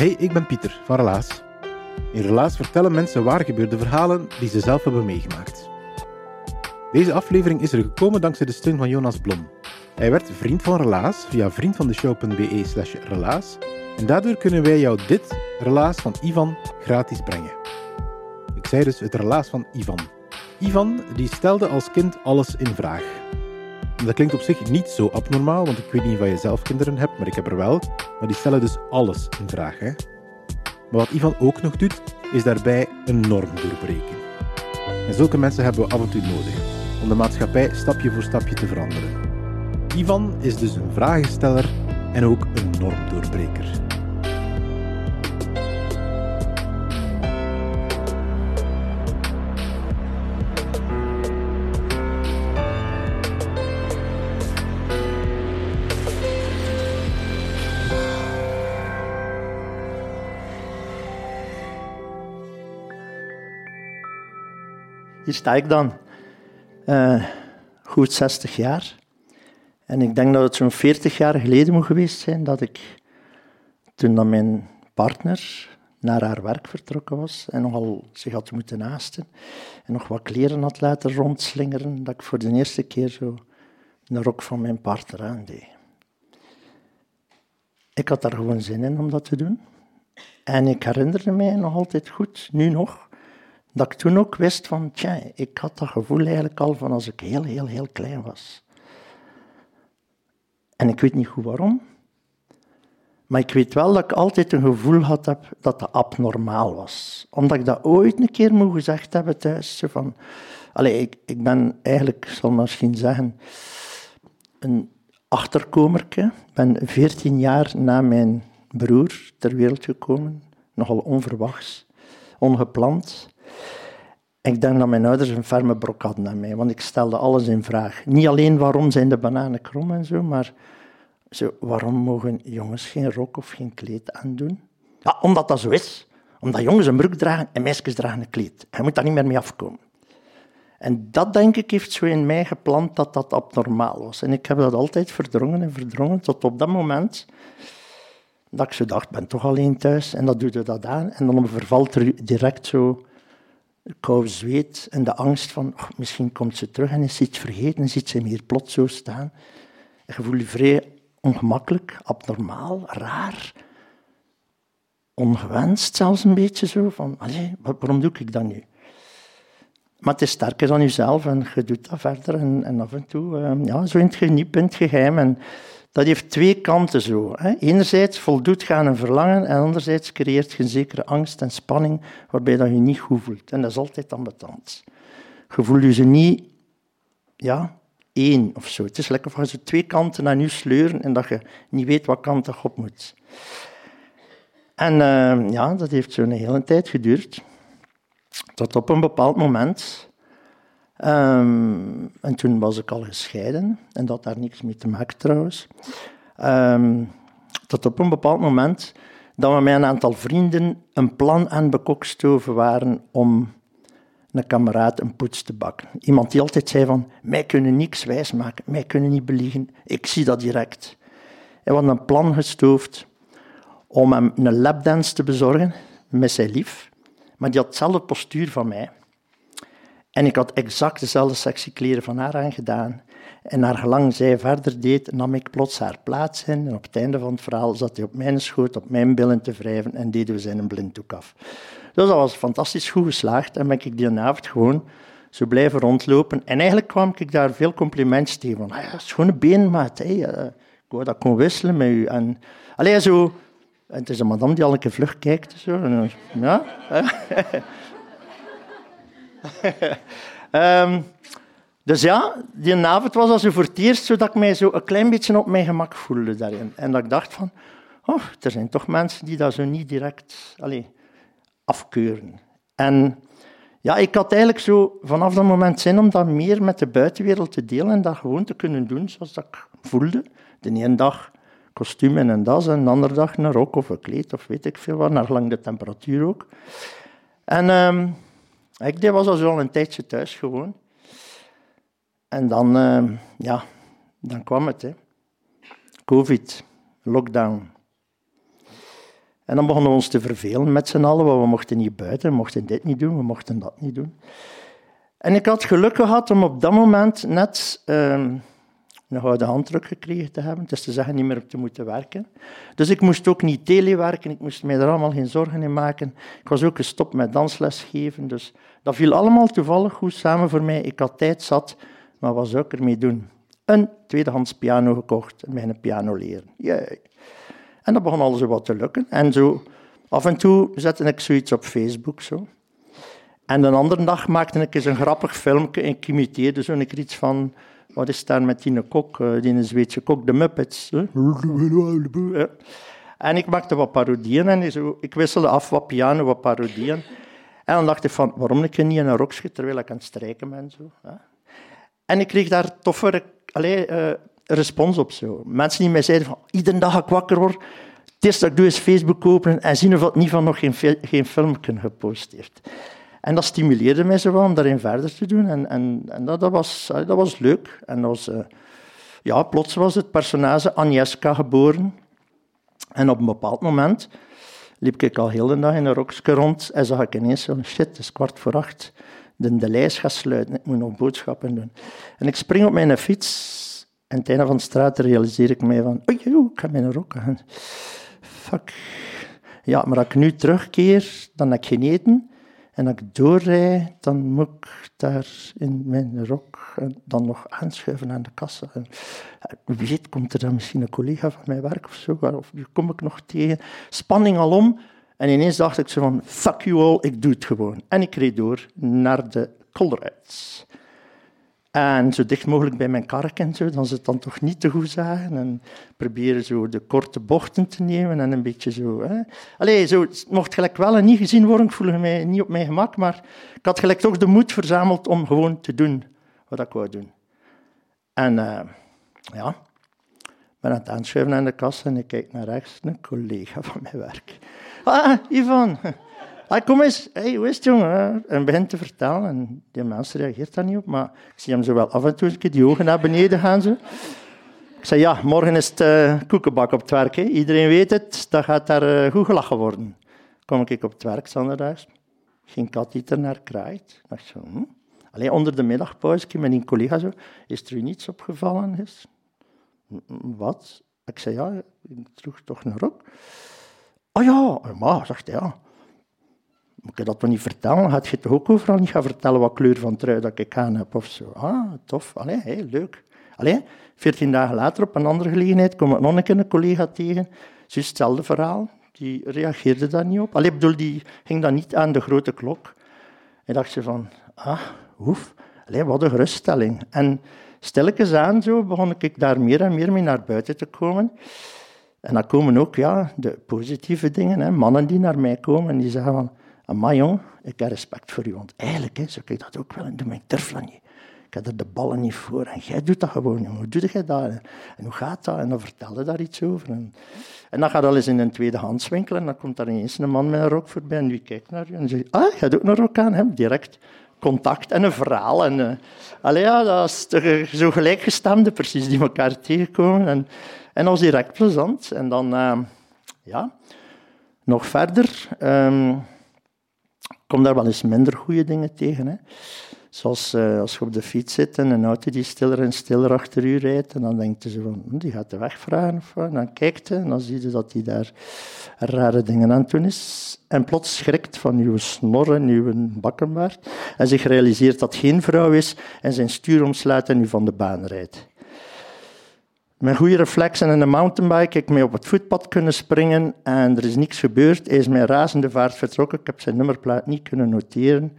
Hey, ik ben Pieter van Relaas. In Relaas vertellen mensen waar gebeurde verhalen die ze zelf hebben meegemaakt. Deze aflevering is er gekomen dankzij de steun van Jonas Blom. Hij werd vriend van Relaas via vriendvandeshow.be slash relaas en daardoor kunnen wij jou dit Relaas van Ivan gratis brengen. Ik zei dus het Relaas van Ivan. Ivan die stelde als kind alles in vraag. Dat klinkt op zich niet zo abnormaal, want ik weet niet of je zelf kinderen hebt, maar ik heb er wel. Maar die stellen dus alles in vraag. Hè? Maar wat Ivan ook nog doet, is daarbij een norm doorbreken. En zulke mensen hebben we af en toe nodig, om de maatschappij stapje voor stapje te veranderen. Ivan is dus een vragensteller en ook een normdoorbreker. Hier sta ik dan, uh, goed 60 jaar. En ik denk dat het zo'n 40 jaar geleden moet geweest zijn dat ik, toen dan mijn partner naar haar werk vertrokken was en nogal zich had moeten haasten en nog wat kleren had laten rondslingeren, dat ik voor de eerste keer zo een rok van mijn partner aandeed. Ik had daar gewoon zin in om dat te doen. En ik herinnerde mij nog altijd goed, nu nog, dat ik toen ook wist van, tja, ik had dat gevoel eigenlijk al van als ik heel, heel, heel klein was. En ik weet niet goed waarom, maar ik weet wel dat ik altijd een gevoel had heb dat dat abnormaal was. Omdat ik dat ooit een keer moet gezegd hebben thuis. Van, allez, ik, ik ben eigenlijk, zal misschien zeggen, een achterkomerke. Ik ben 14 jaar na mijn broer ter wereld gekomen. Nogal onverwachts, ongepland. Ik denk dat mijn ouders een ferme brok hadden mij, want ik stelde alles in vraag. Niet alleen waarom zijn de bananen krom en zo, maar zo, waarom mogen jongens geen rok of geen kleed aandoen? Ja, omdat dat zo is. Omdat jongens een broek dragen en meisjes dragen een kleed. Je moet daar niet meer mee afkomen. En dat, denk ik, heeft zo in mij geplant dat dat abnormaal was. En ik heb dat altijd verdrongen en verdrongen, tot op dat moment dat ik zo dacht, ben toch alleen thuis. En dat doet dat aan. En dan vervalt er direct zo kou zweet en de angst van misschien komt ze terug en is iets vergeten en ziet ze hier plots zo staan. En je voelt je vrij ongemakkelijk, abnormaal, raar, ongewenst zelfs een beetje zo. Van, waarom doe ik dat nu? Maar het is sterker dan jezelf en je doet dat verder en, af en toe, uh, ja, zo in het, in het geheim. En dat heeft twee kanten zo. Hè. Enerzijds voldoet je aan een verlangen en anderzijds creëert je een zekere angst en spanning waarbij dat je niet goed voelt. En dat is altijd ambetant. Je voelt je ze niet ja, één of zo. Het is lekker van ze twee kanten aan je sleuren en dat je niet weet wat kant dat op moet. En uh, ja, dat heeft zo'n hele tijd geduurd. Tot op een bepaald moment Um, en toen was ik al gescheiden, en dat had daar niks mee te maken trouwens. Um, tot op een bepaald moment dat we met een aantal vrienden een plan aan bekokstoven waren om een kameraad een poets te bakken. Iemand die altijd zei van, mij kunnen niks wijsmaken, mij kunnen niet beliegen, ik zie dat direct. Hij had een plan gestoofd om hem een lapdance te bezorgen met zijn lief, maar die had hetzelfde postuur van mij. En ik had exact dezelfde sectie kleren van haar aangedaan. En naar gelang zij verder deed, nam ik plots haar plaats in. En op het einde van het verhaal zat hij op mijn schoot, op mijn billen te wrijven en deden we zijn blinddoek af. Dus dat was fantastisch goed geslaagd. En ben ik die avond gewoon zo blijven rondlopen. En eigenlijk kwam ik daar veel complimentjes tegen. Van, ah, ja, schone beenmaat. Ik wou dat kon wisselen met u. En, zo... En het is een madame die al een keer vlug kijkt. Zo. En, ja. um, dus ja, die avond was als voor het eerst zo dat ik mij zo een klein beetje op mijn gemak voelde daarin. En dat ik dacht van, oh, er zijn toch mensen die dat zo niet direct allez, afkeuren. En ja, ik had eigenlijk zo vanaf dat moment zin om dat meer met de buitenwereld te delen en dat gewoon te kunnen doen zoals dat ik voelde. De ene dag kostuum en een das en de andere dag een rok of een kleed of weet ik veel wat, naar lang de temperatuur ook. En um, ik was al een tijdje thuis gewoon. En dan, uh, ja, dan kwam het. Hè. Covid, lockdown. En dan begonnen we ons te vervelen met z'n allen, want we mochten niet buiten, we mochten dit niet doen, we mochten dat niet doen. En ik had geluk gehad om op dat moment net uh, een gouden handdruk gekregen te hebben, dus te zeggen niet meer te moeten werken. Dus ik moest ook niet telewerken, ik moest mij er allemaal geen zorgen in maken. Ik was ook gestopt met dansles geven, dus dat viel allemaal toevallig goed samen voor mij. Ik had tijd zat maar wat zou ik ermee doen? Een tweedehands piano gekocht en mijn piano leren. Jee. En dat begon alles wat te lukken. En zo af en toe zette ik zoiets op Facebook. Zo. En een andere dag maakte ik eens een grappig filmpje en ik imiteerde zo een iets van... Wat is daar met die kok, eh, die Zweedse kok, de Muppets. En ik maakte wat parodieën en zo, ik wisselde af wat piano, wat parodieën. En dan dacht ik van, waarom ik niet in een rokje terwijl ik aan het strijken ben? Zo, en ik kreeg daar toffe uh, respons op. Zo. Mensen die mij zeiden van, iedere dag ik wakker word, het eerste dat ik doe is Facebook openen en zien of het niet van nog geen, geen filmpje gepost heeft. En dat stimuleerde mij zo om daarin verder te doen. En, en, en dat, dat, was, dat was leuk. En dat was, uh, ja, plots was het personage Agnieszka geboren. En op een bepaald moment liep ik al heel de dag in een rokje rond en zag ik ineens zo, shit, het is kwart voor acht de, de lijst ga sluiten. Ik moet nog boodschappen doen. En ik spring op mijn fiets. En het van de straat realiseer ik mij van... Oei, ik ga mijn rok aan. Fuck. Ja, maar als ik nu terugkeer, dan heb ik geen eten. En als ik doorrijd, dan moet ik daar in mijn rok dan nog aanschuiven aan de kassa. En wie weet, komt er dan misschien een collega van mijn werk of zo, of kom ik nog tegen. Spanning alom. En ineens dacht ik zo van, fuck you all, ik doe het gewoon. En ik reed door naar de Colruyts. En zo dicht mogelijk bij mijn kark en zo, dan ze het dan toch niet te goed zagen. En proberen zo de korte bochten te nemen en een beetje zo... Hè. Zo, het mocht gelijk wel en niet gezien worden, ik voelde mij niet op mijn gemak, maar ik had gelijk toch de moed verzameld om gewoon te doen wat ik wou doen. En uh, ja, ik ben aan het aanschuiven aan de kast en ik kijk naar rechts, een collega van mijn werk. Ah, Ivan. Ah, kom eens. Hey, hoe is het, jongen? En begint te vertellen. En die mensen reageert daar niet op. Maar ik zie hem zo wel af en toe die ogen naar beneden gaan. Zo. Ik zei, ja, morgen is het uh, koekenbak op het werk. Hè. Iedereen weet het. Dat gaat daar uh, goed gelachen worden. Kom ik op het werk, zondags. Geen kat die er naar kraait. Dacht zo, hm? Alleen onder de middagpauze met een collega zo. Is er u niets opgevallen? Is? Wat? Ik zei, ja, ik droeg toch een rok. Oh ja, maar, zegt hij, ja. Moet ik dat niet vertellen? Had je toch ook overal niet gaan vertellen wat kleur van trui dat ik aan heb of zo? Ah, tof. Allee, leuk. Allee, veertien dagen later op een andere gelegenheid kom ik een keer een collega tegen. Zus, hetzelfde verhaal. Die reageerde daar niet op. Allee, bedoel, die ging dan niet aan de grote klok. En dacht ze van, ah, oef. Allee, wat een geruststelling. En stilletjes aan zo begon ik daar meer en meer mee naar buiten te komen. En dan komen ook ja, de positieve dingen. Hè. Mannen die naar mij komen en die zeggen van... Amai jong, ik heb respect voor u. Want eigenlijk hè, zou ik dat ook wel doen, maar ik durf dat niet. Ik heb er de ballen niet voor. En jij doet dat gewoon. Hoe doe jij dat? En hoe gaat dat? En dan vertelde daar iets over. En, en dan gaat al eens in een tweedehandswinkel en dan komt daar ineens een man met een rok voorbij en die kijkt naar je en zegt, ah, jij doet een rok aan. Direct contact en een verhaal. En, uh, ja, dat is zo gelijkgestemde precies die elkaar tegenkomen. En, en dat was direct plezant. En dan, uh, ja, nog verder. Ik kom daar wel eens minder goede dingen tegen. Hè. Zoals uh, als je op de fiets zit en een auto die stiller en stiller achter u rijdt, en dan denkt je van, hm, die gaat de weg vragen. Of. En dan kijkt je en dan zie je dat hij daar rare dingen aan doen is. En plots schrikt van uw snor en uw bakkenbaard en zich realiseert dat geen vrouw is en zijn stuur omsluit en u van de baan rijdt. Met goede reflexen en een mountainbike ik mee op het voetpad kunnen springen en er is niks gebeurd. Hij is met razende vaart vertrokken. Ik heb zijn nummerplaat niet kunnen noteren.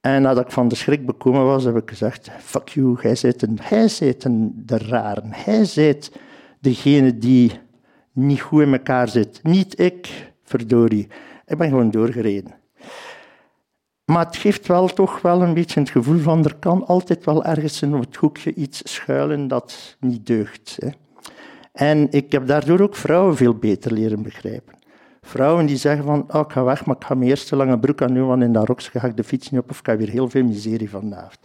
En nadat ik van de schrik bekomen was, heb ik gezegd, fuck you, hij zit een, hij zit een, de raren. Hij zit degene die niet goed in elkaar zit. Niet ik, verdorie. Ik ben gewoon doorgereden. Maar het geeft wel toch wel een beetje het gevoel van er kan altijd wel ergens in het hoekje iets schuilen dat niet deugt. Hè. En ik heb daardoor ook vrouwen veel beter leren begrijpen. Vrouwen die zeggen van, oh, ik ga weg, maar ik ga mijn eerste lange broek aan doen, want in dat rokje ga ik de fiets niet op of ik heb weer heel veel miserie vanavond.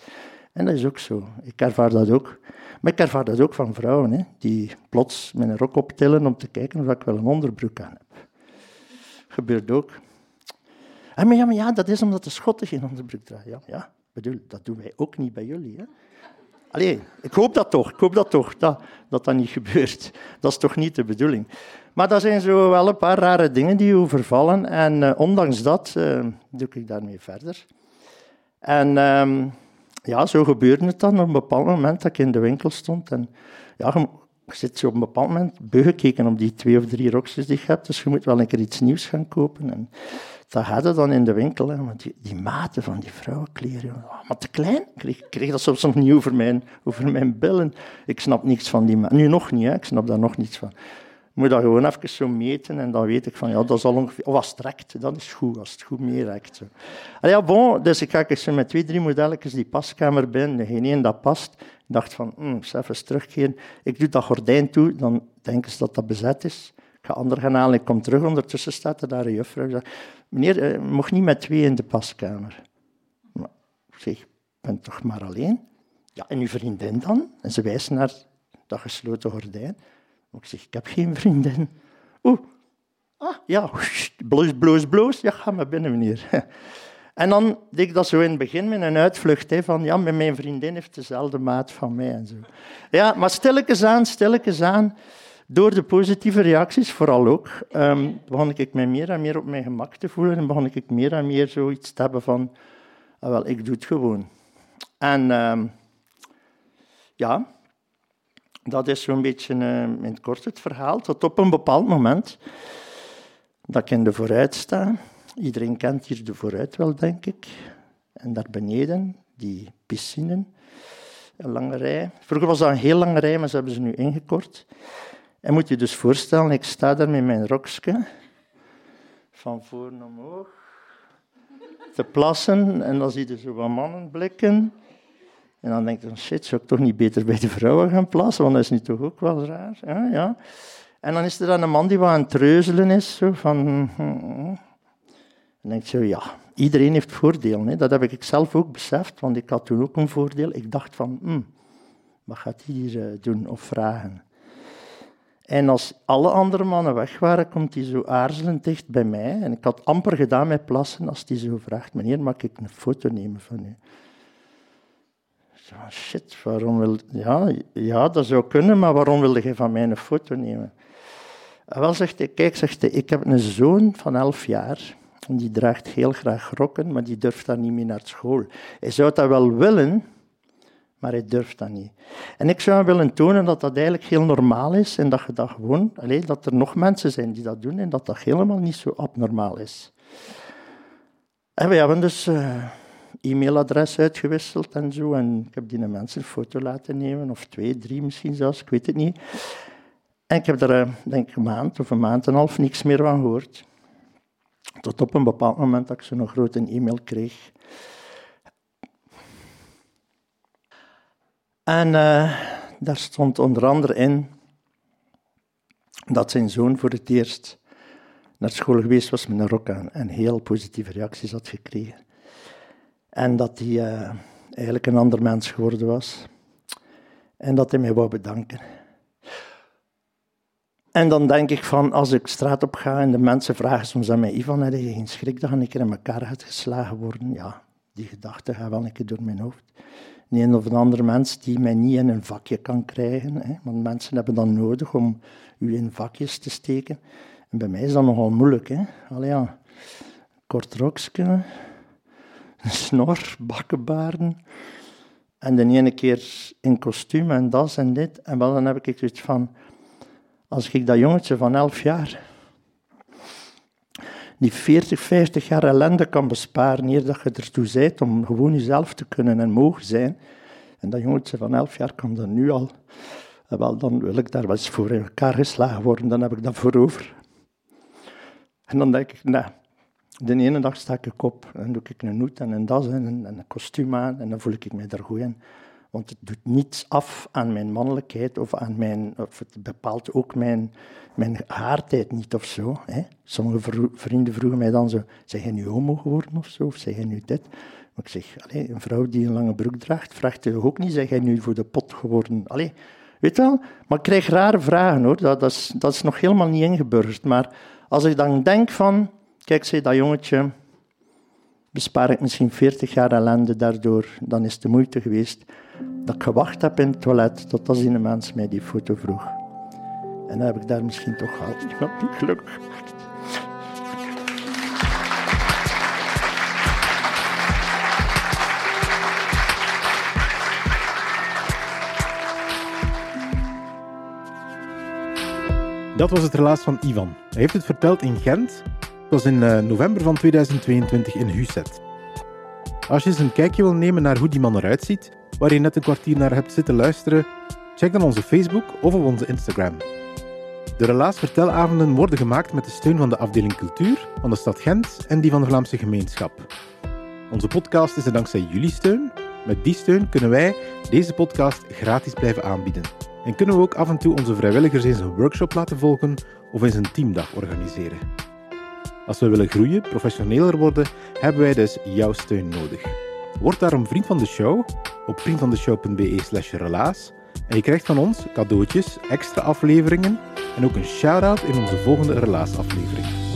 En dat is ook zo. Ik ervaar dat ook. Maar ik ervaar dat ook van vrouwen, hè, die plots mijn rok optillen om te kijken of ik wel een onderbroek aan heb. Gebeurt ook. En maar ja, ja, dat is omdat de Schotten geen onderbroek dragen. Ja, ja, bedoel, dat doen wij ook niet bij jullie. Hè? Allee, ik hoop dat toch, ik hoop dat toch, dat, dat dat niet gebeurt. Dat is toch niet de bedoeling. Maar dat zijn zo wel een paar rare dingen die overvallen. En uh, ondanks dat uh, doe ik daarmee verder. En um, ja, zo gebeurde het dan op een bepaald moment dat ik in de winkel stond. En ja, je zit zo op een bepaald moment beugekeken op die twee of drie rokjes die je hebt. Dus je moet wel een keer iets nieuws gaan kopen. En dat hadden dan in de winkel. Hè, want die, die maten van die vrouwenkleren, oh, maar te klein. Ik kreeg, dat soms nog niet over mijn, over mijn billen. Ik snap niks van die. Nu nog niet, hè, ik snap daar nog niets van. Ik moet dat gewoon even meten en dan weet ik van, ja, dat is al ongeveer... Of als het rekt, dan is goed, als het goed meerekt. Ja, bon, dus ik ga eens met twee, drie modelletjes die paskamer binnen, geen één dat past. Ik dacht van, hm, even terugkeren. Ik doe dat gordijn toe, dan denken ze dat dat bezet is. Ik ga ander gaan halen, ik kom terug, ondertussen staat er daar een juffrouw. Meneer, je mocht niet met twee in de paskamer. Maar, ik zeg, ik ben toch maar alleen? Ja, en uw vriendin dan? En ze wijst naar dat gesloten gordijn. Ik zeg, ik heb geen vriendin. Oeh, ah, ja, bloos, bloos, bloos. Ja, ga maar binnen, meneer. En dan deed ik dat zo in het begin met een uitvlucht, hè, van ja, mijn vriendin heeft dezelfde maat van mij en zo. Ja, maar stilletjes aan, stilletjes aan, door de positieve reacties vooral ook, um, begon ik mij meer en meer op mijn gemak te voelen en begon ik meer en meer zoiets te hebben van, ah, wel, ik doe het gewoon. En um, ja, dat is zo'n beetje uh, in het kort het verhaal, tot op een bepaald moment dat ik in de vooruit sta. Iedereen kent hier de vooruit wel, denk ik. En daar beneden, die piscine, een lange rij. Vroeger was dat een heel lange rij, maar ze hebben ze nu ingekort. En moet je dus voorstellen, ik sta daar met mijn rokje van voor omhoog te plassen en dan zie je zo wat mannen blikken. En dan denk je, shit, zou ik toch niet beter bij de vrouwen gaan plassen, want dat is nu toch ook wel raar. Ja, ja. En dan is er dan een man die wat aan het treuzelen is, zo van... Hm, hm, hm. En denk je, ja, iedereen heeft voordelen. Hè. Dat heb ik zelf ook beseft, want ik had toen ook een voordeel. Ik dacht van, hm, wat gaat hij hier eh, doen of vragen? En als alle andere mannen weg waren, komt hij zo aarzelend dicht bij mij. En ik had amper gedaan met plassen als hij zo vraagt, meneer, mag ik een foto nemen van u? Ja, shit, waarom wil... Ja, ja, dat zou kunnen, maar waarom wilde je van mij een foto nemen? En wel, zegt hij, kijk, zegt hij, ik heb een zoon van elf jaar. En die draagt heel graag rokken, maar die durft dan niet meer naar school. Hij zou dat wel willen, maar hij durft dat niet. En ik zou willen tonen dat dat eigenlijk heel normaal is en dat je dat gewoon, alleen dat er nog mensen zijn die dat doen en dat dat helemaal niet zo abnormaal is. En we hebben dus uh, e-mailadres uitgewisseld en zo. En ik heb die mensen een foto laten nemen, of twee, drie misschien zelfs, ik weet het niet. En ik heb er, uh, denk ik, een maand of een maand en een half niks meer van gehoord. Tot op een bepaald moment dat ik zo'n grote e-mail kreeg En uh, daar stond onder andere in dat zijn zoon voor het eerst naar school geweest was met een rok aan en heel positieve reacties had gekregen. En dat hij uh, eigenlijk een ander mens geworden was. En dat hij mij wou bedanken. En dan denk ik van, als ik straat op ga en de mensen vragen soms aan mij, Ivan, heb je geen schrik dat ik er in elkaar gaat geslagen worden? Ja, die gedachte gaat wel een keer door mijn hoofd. Een of de andere mens die mij niet in een vakje kan krijgen. Hè, want mensen hebben dat nodig om u in vakjes te steken. En bij mij is dat nogal moeilijk. Hè. Allee, ja. Kort rokje, een snor, bakkenbaarden. En de ene keer in kostuum en das en dit. En wel, dan heb ik zoiets van, als ik dat jongetje van elf jaar die 40, 50 jaar ellende kan besparen, eer dat je ertoe bent om gewoon jezelf te kunnen en mogen zijn. En dat jongetje van 11 jaar kan dat nu al. Wel, dan wil ik daar wel eens voor in elkaar geslagen worden, dan heb ik dat voor over. En dan denk ik, nee, de ene dag sta ik op en doe ik een hoed en een das en een, en een kostuum aan en dan voel ik me er goed in. Want het doet niets af aan mijn mannelijkheid of aan mijn, of het bepaalt ook mijn, mijn haartijd niet of zo. Hè. Sommige vrienden vroegen mij dan zo, zeg je nu homo geworden of zo, of zeg je nu dit? Maar ik zeg, allez, een vrouw die een lange broek draagt, vraagt je ook niet, zeg je nu voor de pot geworden? Allez, weet wel? Maar ik krijg rare vragen hoor, dat, dat, is, dat is nog helemaal niet ingeburgerd. Maar als ik dan denk van, kijk, zei dat jongetje, bespaar ik misschien 40 jaar ellende daardoor, dan is de moeite geweest dat ik gewacht heb in het toilet tot als een mens mij die foto vroeg. En dan heb ik daar misschien toch al iemand niet gelukkig. Dat was het relaas van Ivan. Hij heeft het verteld in Gent. Het was in uh, november van 2022 in Huset. Als je eens een kijkje wil nemen naar hoe die man eruit ziet, waar je net een kwartier naar hebt zitten luisteren, check dan onze Facebook of op onze Instagram. De Relaas Vertelavonden worden gemaakt met de steun van de afdeling Cultuur van de stad Gent en die van de Vlaamse gemeenschap. Onze podcast is er dankzij jullie steun. Met die steun kunnen wij deze podcast gratis blijven aanbieden. En kunnen we ook af en toe onze vrijwilligers eens een workshop laten volgen of eens een teamdag organiseren. Als we willen groeien, professioneler worden, hebben wij dus jouw steun nodig. Word daarom vriend van de show op vriendvandeshow.be relaas en je krijgt van ons cadeautjes, extra afleveringen en ook een shout-out in onze volgende relaasaflevering.